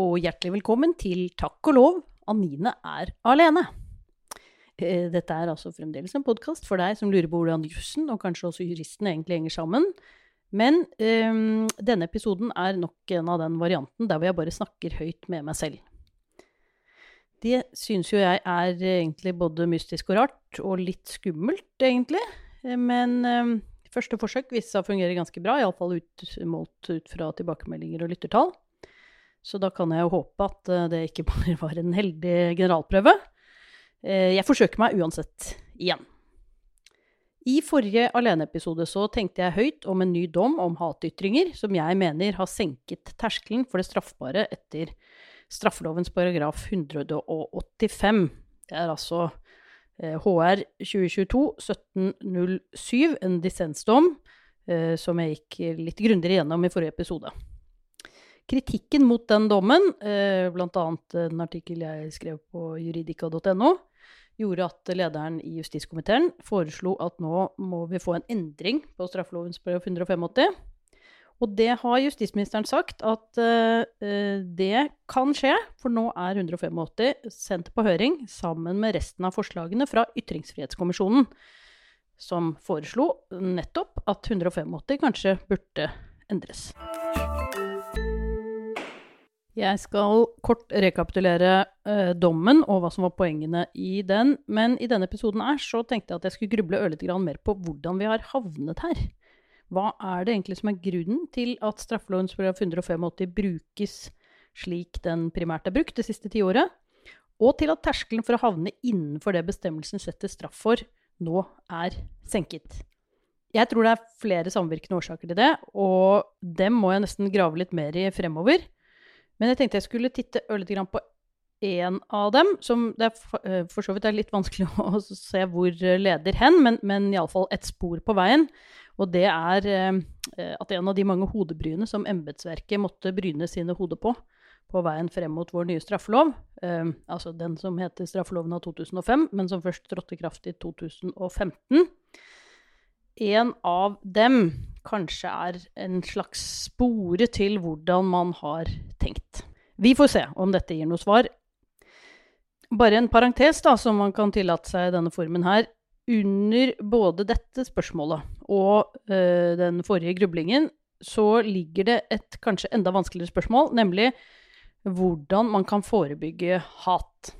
Og hjertelig velkommen til Takk og lov, Anine er alene. Eh, Dette er altså fremdeles en podkast for deg som lurer på hvordan jussen og kanskje også juristen egentlig henger sammen. Men um, denne episoden er nok en av den varianten der hvor jeg bare snakker høyt med meg selv. Det syns jo jeg er egentlig både mystisk og rart, og litt skummelt, egentlig. Eh, Men um, første forsøk viste seg å fungere ganske bra, iallfall ut, målt ut fra tilbakemeldinger og lyttertall. Så da kan jeg jo håpe at eh, det ikke bare var en heldig generalprøve. Eh, Jeg forsøker meg uansett igjen. I forrige aleneepisode så tenkte jeg høyt om en ny dom om hatytringer som jeg mener har senket terskelen for det straffbare etter straffelovens paragraf 185. Det er altså eh, HR 2022-1707, en dissensdom, eh, som jeg gikk litt grundigere gjennom i forrige episode. Kritikken mot den dommen, eh, bl.a. en artikkel jeg skrev på juridika.no, gjorde at lederen i justiskomiteen foreslo at nå må vi få en endring på straffelovens § 185. Og det har justisministeren sagt at eh, det kan skje, for nå er 185 sendt på høring sammen med resten av forslagene fra Ytringsfrihetskommisjonen, som foreslo nettopp at 185 kanskje burde endres. Jeg skal kort rekapitulere eh, dommen og hva som var poengene i den. Men i denne episoden her så tenkte jeg at jeg skulle gruble ørlite mer på hvordan vi har havnet her. Hva er det egentlig som er grunnen til at straffelovens paragraf 185 brukes slik den primært er brukt det siste tiåret? Og til at terskelen for å havne innenfor det bestemmelsen setter straff for, nå er senket. Jeg tror det er flere samvirkende årsaker til det, og dem må jeg nesten grave litt mer i fremover. Men jeg tenkte jeg skulle titte ørlite grann på én av dem, som det er for, så vidt er litt vanskelig å se hvor leder hen, men, men iallfall et spor på veien. Og det er at en av de mange hodebryene som embetsverket måtte bryne sine hoder på på veien frem mot vår nye straffelov, altså den som heter straffeloven av 2005, men som først trådte kraft i 2015 En av dem kanskje er en slags spore til hvordan man har tenkt. Vi får se om dette gir noe svar. Bare en parentes da, som man kan tillate seg i denne formen her. Under både dette spørsmålet og øh, den forrige grublingen så ligger det et kanskje enda vanskeligere spørsmål, nemlig hvordan man kan forebygge hat.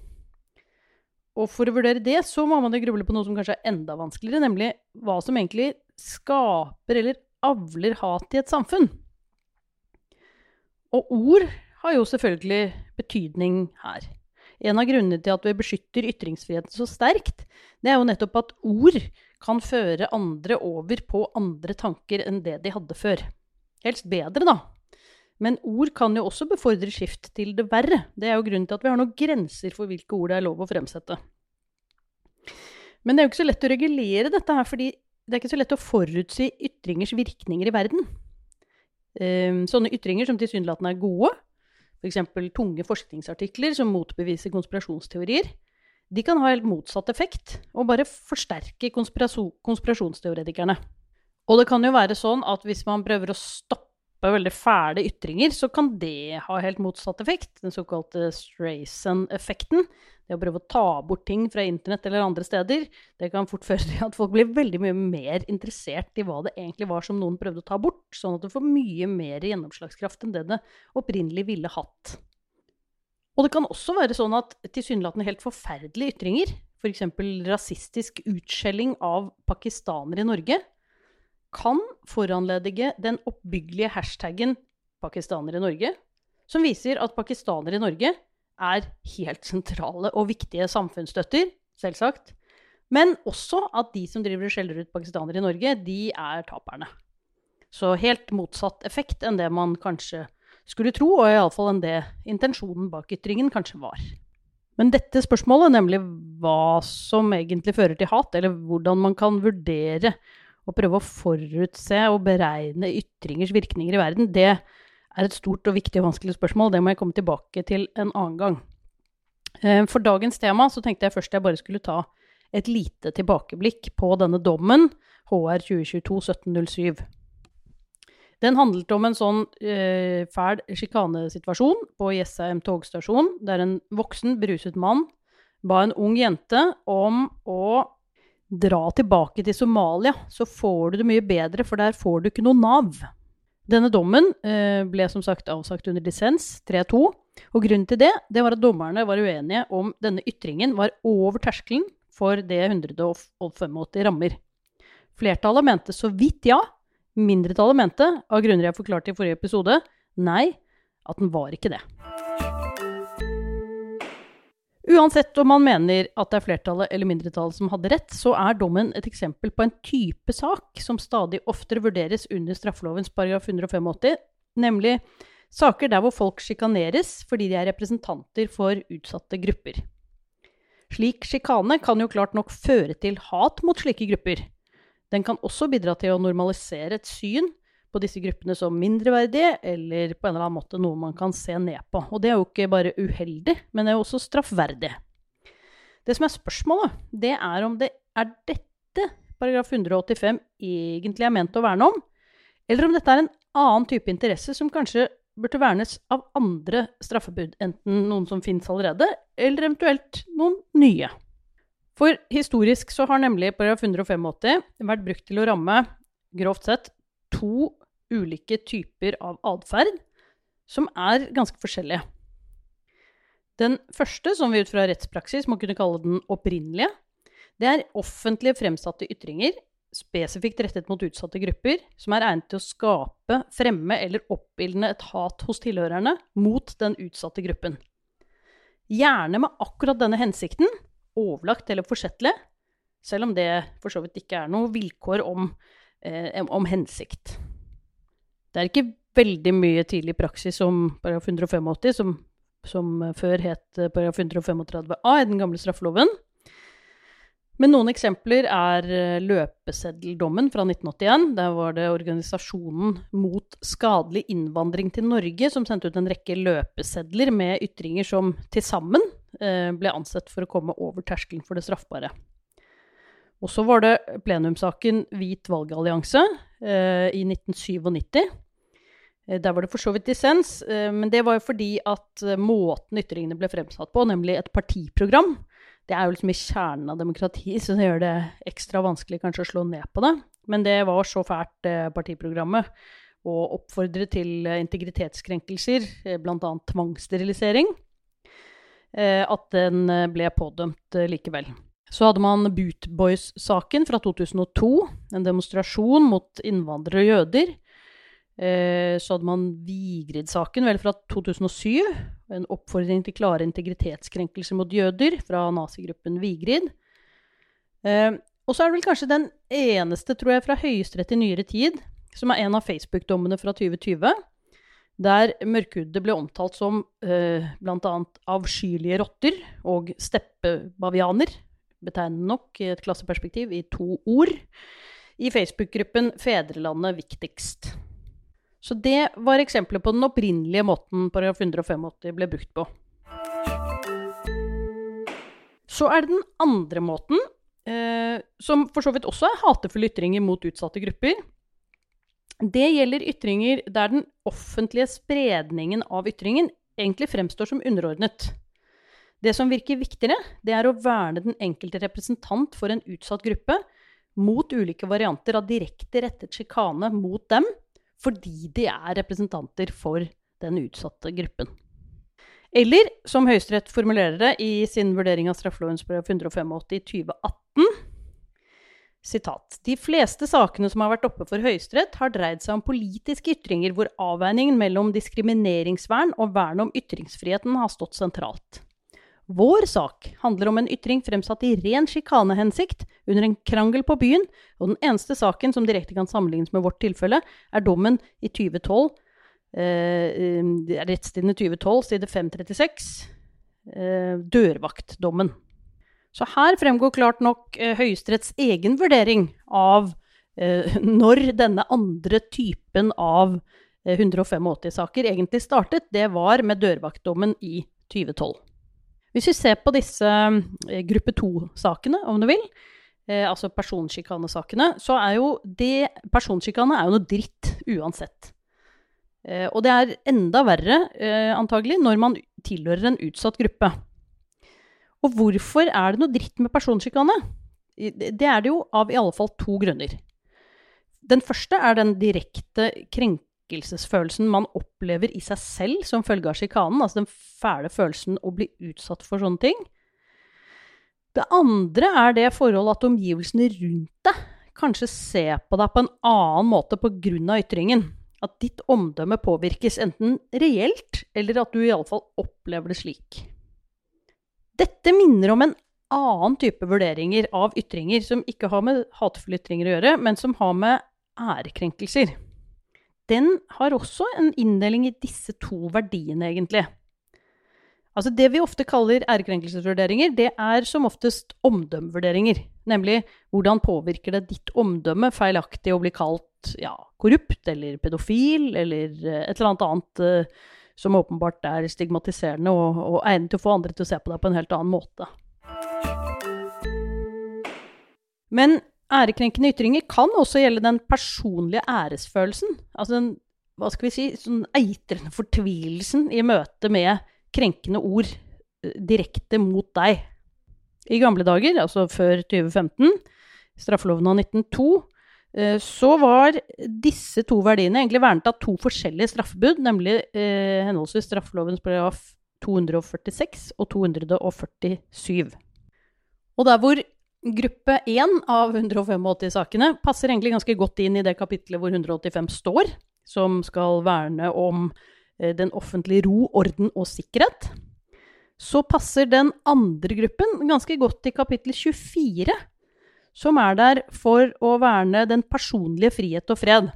Og for å vurdere det, så må man jo gruble på noe som kanskje er enda vanskeligere, nemlig hva som egentlig skaper eller avler hat i et samfunn. Og ord har jo selvfølgelig betydning her. En av grunnene til at vi beskytter ytringsfriheten så sterkt, det er jo nettopp at ord kan føre andre over på andre tanker enn det de hadde før. Helst bedre, da. Men ord kan jo også befordre skift til det verre. Det er jo grunnen til at vi har noen grenser for hvilke ord det er lov å fremsette. Men det er jo ikke så lett å regulere dette her, fordi det er ikke så lett å forutsi ytringers virkninger i verden. Um, sånne ytringer som tilsynelatende er gode, f.eks. tunge forskningsartikler som motbeviser konspirasjonsteorier, de kan ha helt motsatt effekt og bare forsterke konspirasjonsteoretikerne. Og det kan jo være sånn at hvis man prøver å stoppe veldig fæle ytringer, så kan det ha helt motsatt effekt. Den såkalte Strayson-effekten. Det å prøve å ta bort ting fra internett eller andre steder, det kan fort føre til at folk blir veldig mye mer interessert i hva det egentlig var som noen prøvde å ta bort, sånn at det får mye mer gjennomslagskraft enn det det opprinnelig ville hatt. Og det kan også være sånn at tilsynelatende helt forferdelige ytringer, f.eks. rasistisk utskjelling av pakistanere i Norge, kan foranledige den oppbyggelige hashtaggen 'pakistanere i Norge', som viser at pakistanere i Norge er helt sentrale og viktige samfunnsstøtter, selvsagt. Men også at de som driver og skjeller ut pakistanere i Norge, de er taperne. Så helt motsatt effekt enn det man kanskje skulle tro, og iallfall enn det intensjonen bak ytringen kanskje var. Men dette spørsmålet, nemlig hva som egentlig fører til hat, eller hvordan man kan vurdere og prøve å forutse og beregne ytringers virkninger i verden, det er et stort og viktig og vanskelig spørsmål. Det må jeg komme tilbake til en annen gang. Eh, for dagens tema så tenkte jeg først jeg bare skulle ta et lite tilbakeblikk på denne dommen, HR 2022-1707. Den handlet om en sånn eh, fæl sjikanesituasjon på Jessheim togstasjon, der en voksen, beruset mann ba en ung jente om å dra tilbake til Somalia, så får du det mye bedre, for der får du ikke noe Nav. Denne dommen eh, ble som sagt avsagt under lisens, 3-2. Og grunnen til det, det var at dommerne var uenige om denne ytringen var over terskelen for det 185 rammer. Flertallet mente så vidt ja. Mindretallet mente, av grunner jeg forklarte i forrige episode, nei, at den var ikke det. Uansett om man mener at det er flertallet eller mindretallet som hadde rett, så er dommen et eksempel på en type sak som stadig oftere vurderes under straffelovens paragraf 185, nemlig saker der hvor folk sjikaneres fordi de er representanter for utsatte grupper. Slik sjikane kan jo klart nok føre til hat mot slike grupper. Den kan også bidra til å normalisere et syn på disse gruppene som mindreverdige, eller på en eller annen måte noe man kan se ned på. Og det er jo ikke bare uheldig, men det er jo også straffverdig. Det som er spørsmålet, det er om det er dette paragraf 185 egentlig er ment å verne om, eller om dette er en annen type interesse som kanskje burde vernes av andre straffebud, enten noen som finnes allerede, eller eventuelt noen nye. For historisk så har nemlig paragraf 185 vært brukt til å ramme, grovt sett, to ulike typer av atferd som er ganske forskjellige. Den første, som vi ut fra rettspraksis må kunne kalle den opprinnelige, det er offentlige fremsatte ytringer spesifikt rettet mot utsatte grupper, som er egnet til å skape, fremme eller oppildne et hat hos tilhørerne mot den utsatte gruppen. Gjerne med akkurat denne hensikten, overlagt eller forsettlig, selv om det for så vidt ikke er noe vilkår om, eh, om hensikt. Det er ikke veldig mye tidlig praksis om paragraf 185, som, som før het eh, paragraf 135a i den gamle straffeloven. Men noen eksempler er eh, løpeseddeldommen fra 1981. Der var det organisasjonen mot skadelig innvandring til Norge som sendte ut en rekke løpesedler med ytringer som til sammen eh, ble ansett for å komme over terskelen for det straffbare. Og så var det plenumssaken Hvit valgallianse i 1997. Eh, der var det for så vidt dissens, eh, men det var jo fordi at eh, måten ytringene ble fremsatt på, nemlig et partiprogram, det er jo liksom i kjernen av demokrati, så det gjør det ekstra vanskelig kanskje å slå ned på det. Men det var så fælt, partiprogrammet, å oppfordre til integritetskrenkelser, bl.a. tvangssterilisering, at den ble pådømt likevel. Så hadde man Bootboys-saken fra 2002, en demonstrasjon mot innvandrere og jøder. Eh, så hadde man Vigrid-saken, vel fra 2007, en oppfordring til klare integritetskrenkelser mot jøder fra nazigruppen Vigrid. Eh, og så er det vel kanskje den eneste, tror jeg, fra Høyesterett i nyere tid, som er en av Facebook-dommene fra 2020, der mørkhudede ble omtalt som eh, bl.a. avskyelige rotter og steppebavianer betegnende nok i et klasseperspektiv, i to ord, i Facebook-gruppen 'Fedrelandet viktigst'. Så det var eksempler på den opprinnelige måten paragraf 185 ble brukt på. Så er det den andre måten, eh, som for så vidt også er hatefulle ytringer mot utsatte grupper. Det gjelder ytringer der den offentlige spredningen av ytringen egentlig fremstår som underordnet. Det som virker viktigere, det er å verne den enkelte representant for en utsatt gruppe mot ulike varianter av direkte rettet sjikane mot dem, fordi de er representanter for den utsatte gruppen. Eller, som Høyesterett formulerer det i sin vurdering av straffeloven § 185 i 2018 Sitat. De fleste sakene som har vært oppe for Høyesterett, har dreid seg om politiske ytringer hvor avveiningen mellom diskrimineringsvern og vern om ytringsfriheten har stått sentralt. Vår sak handler om en ytring fremsatt i ren sjikanehensikt under en krangel på byen, og den eneste saken som direkte kan sammenlignes med vårt tilfelle, er dommen i 2012, eh, rettstidende 2012, side 536, eh, dørvaktdommen. Så her fremgår klart nok eh, Høyesteretts egen vurdering av eh, når denne andre typen av 185-saker eh, egentlig startet. Det var med dørvaktdommen i 2012. Hvis vi ser på disse eh, gruppe to-sakene, om du vil, eh, altså personsjikanesakene, så er jo det Personsjikane er jo noe dritt uansett. Eh, og det er enda verre, antagelig, når man tilhører en utsatt gruppe. Og hvorfor er det noe dritt med personsjikane? Det er det jo av i alle fall to grunner. Den første er den direkte krenkelsesfølelsen man opplever i seg selv som følge av sjikanen. Altså den fæle følelsen å bli utsatt for sånne ting. Det andre er det forholdet at omgivelsene rundt deg kanskje ser på deg på en annen måte pga. ytringen. At ditt omdømme påvirkes enten reelt, eller at du iallfall opplever det slik. Dette minner om en annen type vurderinger av ytringer som ikke har med hatefulle ytringer å gjøre, men som har med ærekrenkelser. Den har også en inndeling i disse to verdiene, egentlig. Altså Det vi ofte kaller ærekrenkelsesvurderinger, det er som oftest omdømmevurderinger. Nemlig hvordan påvirker det ditt omdømme feilaktig å bli kalt ja, korrupt eller pedofil eller eh, et eller annet annet uh, som åpenbart er stigmatiserende og, og egnet til å få andre til å se på deg på en helt annen måte. Men ærekrenkende ytringer kan også gjelde den personlige æresfølelsen. Altså den hva skal vi si, sånn eitrende fortvilelsen i møte med krenkende ord eh, direkte mot deg. I gamle dager, altså før 2015, straffeloven av 1902, eh, så var disse to verdiene egentlig vernet av to forskjellige straffebud, nemlig eh, henholdsvis straffelovens paragraf 246 og 247. Og der hvor gruppe 1 av 185 sakene passer egentlig ganske godt inn i det kapitlet hvor 185 står, som skal verne om Eh, den offentlige ro, orden og sikkerhet, så passer den andre gruppen ganske godt i kapittel 24, som er der for å verne den personlige frihet og fred.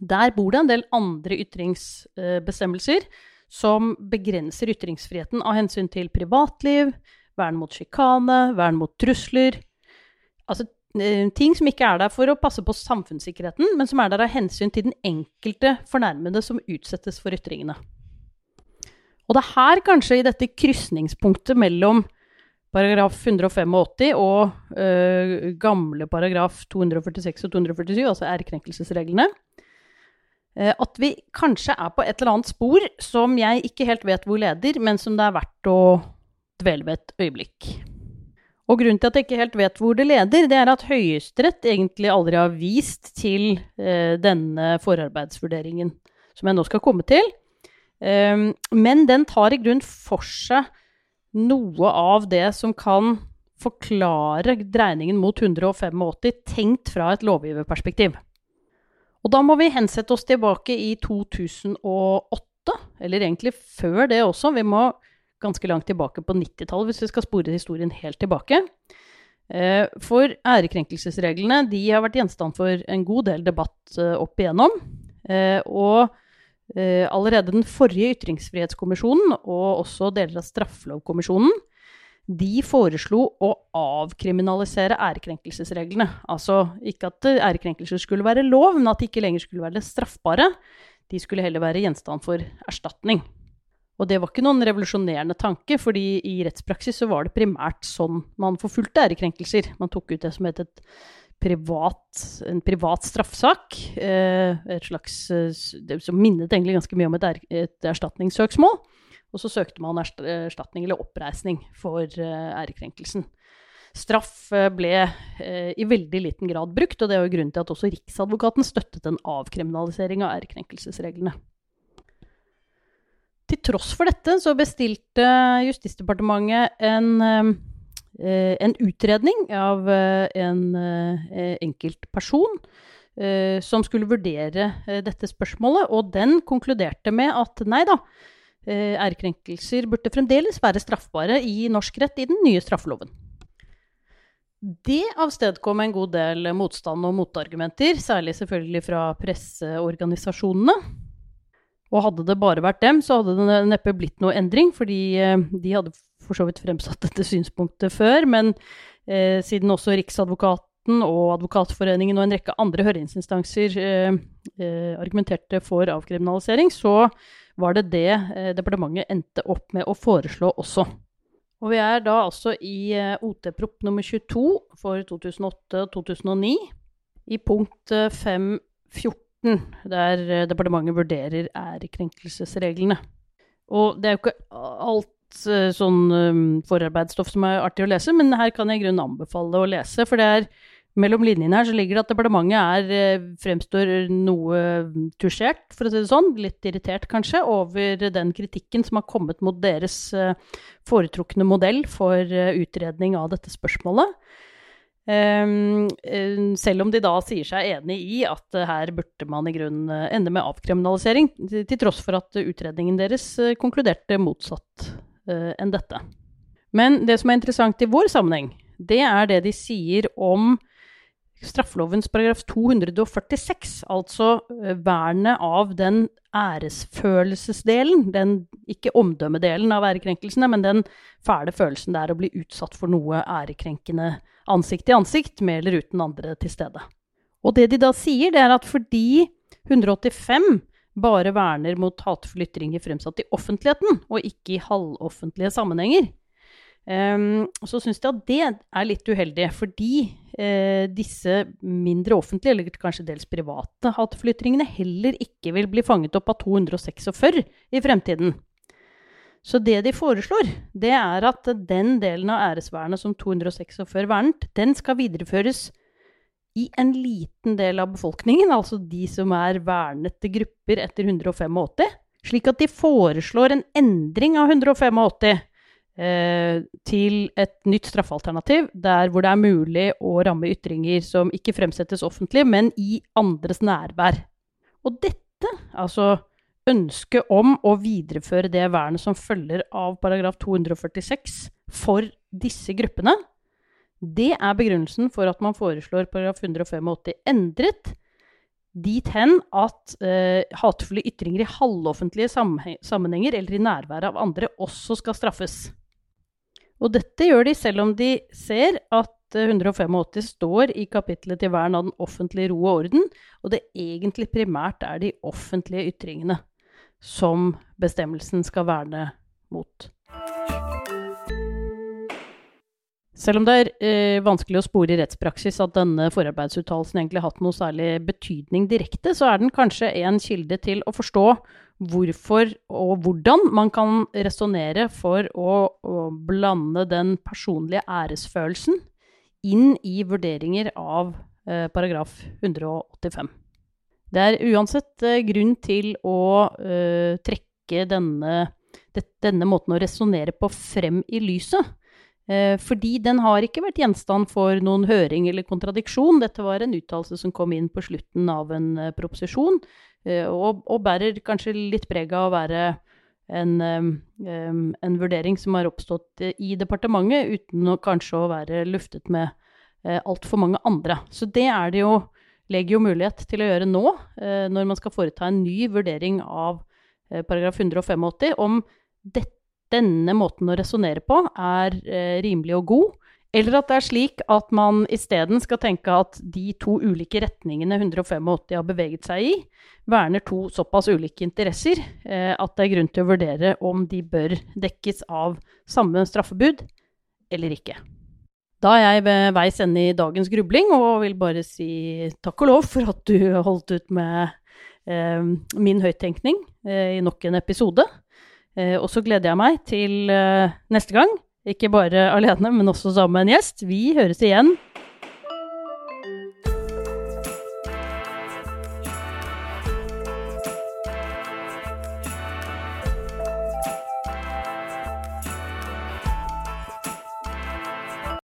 Der bor det en del andre ytringsbestemmelser som begrenser ytringsfriheten av hensyn til privatliv, vern mot sjikane, vern mot trusler. Altså Eh, ting som ikke er der for å passe på samfunnssikkerheten, men som er der av hensyn til den enkelte fornærmede som utsettes for ytringene. Og det er her, kanskje, i dette krysningspunktet mellom paragraf 185 og øh, gamle paragraf 246 og 247, altså ærekrenkelsesreglene, øh, at vi kanskje er på et eller annet spor som jeg ikke helt vet hvor leder, men som det er verdt å dvele ved et øyeblikk. Og grunnen til at jeg ikke helt vet hvor det leder, det er at Høyesterett egentlig aldri har vist til eh, denne forarbeidsvurderingen som jeg nå skal komme til. Um, men den tar i grunn for seg noe av det som kan forklare dreiningen mot 185, tenkt fra et lovgiverperspektiv. Og da må vi hensette oss tilbake i 2008, eller egentlig før det også. Vi må ganske langt tilbake på 90-tallet, hvis vi skal spore historien helt tilbake. Eh, for ærekrenkelsesreglene de har vært gjenstand for en god del debatt eh, opp igjennom. Eh, og allerede den forrige ytringsfrihetskommisjonen, og også deler av straffelovkommisjonen, de foreslo å avkriminalisere ærekrenkelsesreglene. Altså ikke at ærekrenkelser skulle være lov, men at de ikke lenger skulle være straffbare. De skulle heller være gjenstand for erstatning. Og det var ikke noen revolusjonerende tanke, fordi i rettspraksis så var det primært sånn man forfulgte ærekrenkelser. Man tok ut det som het privat, en privat straffesak. Eh, et slags Det Som minnet egentlig ganske mye om et, er, et erstatningssøksmål. Og så søkte man erstatning eller oppreisning for eh, ærekrenkelsen. Straff ble i veldig liten grad brukt, og det er jo grunnen til at også Riksadvokaten støttet en avkriminalisering av ærekrenkelsesreglene. Til tross for dette så bestilte Justisdepartementet en, eh, en utredning av eh, en eh, enkelt person som skulle vurdere dette spørsmålet, og den konkluderte med at nei da, ærekrenkelser burde fremdeles være straffbare i norsk rett i den nye straffeloven. Det avstedkom en god del motstand og motargumenter, særlig selvfølgelig fra presseorganisasjonene. Og hadde det bare vært dem, så hadde det neppe blitt noe endring, fordi eh, de hadde for så vidt fremsatt dette synspunktet før, men eh, siden også Riksadvokaten og Advokatforeningen og en rekke andre høringsinstanser eh, eh argumenterte for avkriminalisering, så var det det eh, departementet endte opp med å foreslå også. Og vi er da altså i OT-prop. nummer 22 for 2008-2009 i punkt 514 19, der eh, departementet vurderer ærekrenkelsesreglene. Og det er jo ikke alt eh, sånn ehm, forarbeidsstoff som er artig å lese, men her kan jeg i grunnen anbefale å lese, for det er mellom linjene her så ligger det at departementet er, eh, fremstår noe mm, tusjert, for å si det sånn, litt irritert kanskje, over den kritikken som har kommet mot deres foretrukne modell for utredning av dette spørsmålet. Ehm, eh, selv om de da sier seg enig i at eh, her burde man i grunnen eh, ende med avkriminalisering, til, tross for at utredningen deres konkluderte motsatt enn dette. Men det som er interessant i vår sammenheng, det er det de sier om straffelovens paragraf 246, altså vernet av den æresfølelsesdelen, den ikke omdømmedelen av ærekrenkelsene, men den fæle følelsen det er å bli utsatt for noe ærekrenkende ansikt til ansikt, med eller uten andre til stede. Og det de da sier, det er at fordi 185 bare verner mot hatefulle ytringer fremsatt i offentligheten, og ikke i halvoffentlige sammenhenger, Um, så syns de at det er litt uheldig, fordi eh, disse mindre offentlige, eller kanskje dels private, hatefulle ytringene heller ikke vil bli fanget opp av 246 i fremtiden. Så det de foreslår, det er at den delen av æresvernet som 246 vernet, den skal videreføres i en liten del av befolkningen, altså de som er vernete grupper etter 185, slik at de foreslår en endring av 185 eh, til et nytt straffealternativ, der hvor det er mulig å ramme ytringer som ikke fremsettes offentlig, men i andres nærvær. Og dette, altså ønsket om å videreføre det vernet som følger av paragraf 246 for disse gruppene, det er begrunnelsen for at man foreslår paragraf 185 endret dit hen at eh, hatefulle ytringer i halvoffentlige sammenhenger eller i nærværet av andre også skal straffes. Og dette gjør de selv om de ser at 185 eh, står i kapittelet til vern av den offentlige ro og orden, og det egentlig primært er de offentlige ytringene som bestemmelsen skal verne mot. Selv om det er eh, vanskelig å spore i rettspraksis at denne forarbeidsuttalelsen egentlig har hatt noe særlig betydning direkte, så er den kanskje en kilde til å forstå hvorfor og hvordan man kan resonnere for å, å, blande den personlige æresfølelsen inn i vurderinger av eh, paragraf 185. Det er uansett eh, grunn til å uh, trekke denne, det, denne måten å resonnere på frem i lyset. Uh, fordi den har ikke vært gjenstand for noen høring eller kontradiksjon. Dette var en uttalelse som kom inn på slutten av en uh, proposisjon, og, og, bærer kanskje litt preg av å være en, en, vurdering som har oppstått i departementet, uten å kanskje å være luftet med altfor mange andre. Så det er det jo, legger jo mulighet til å gjøre nå, uh, når man skal foreta en ny vurdering av uh, paragraf 185, om dette, denne måten å resonnere på er rimelig og god, eller at det er slik at man isteden skal tenke at de to ulike retningene 185 har beveget seg i, verner to såpass ulike interesser eh, at det er grunn til å vurdere om de bør dekkes av samme straffebud eller ikke. Da er jeg ved veis ende i dagens grubling og vil bare si takk og lov for at du holdt ut med eh, min høyttenkning eh, i nok en episode. Eh, og så gleder jeg meg til eh, neste gang ikke bare alene, men også sammen med en gjest. Vi høres igjen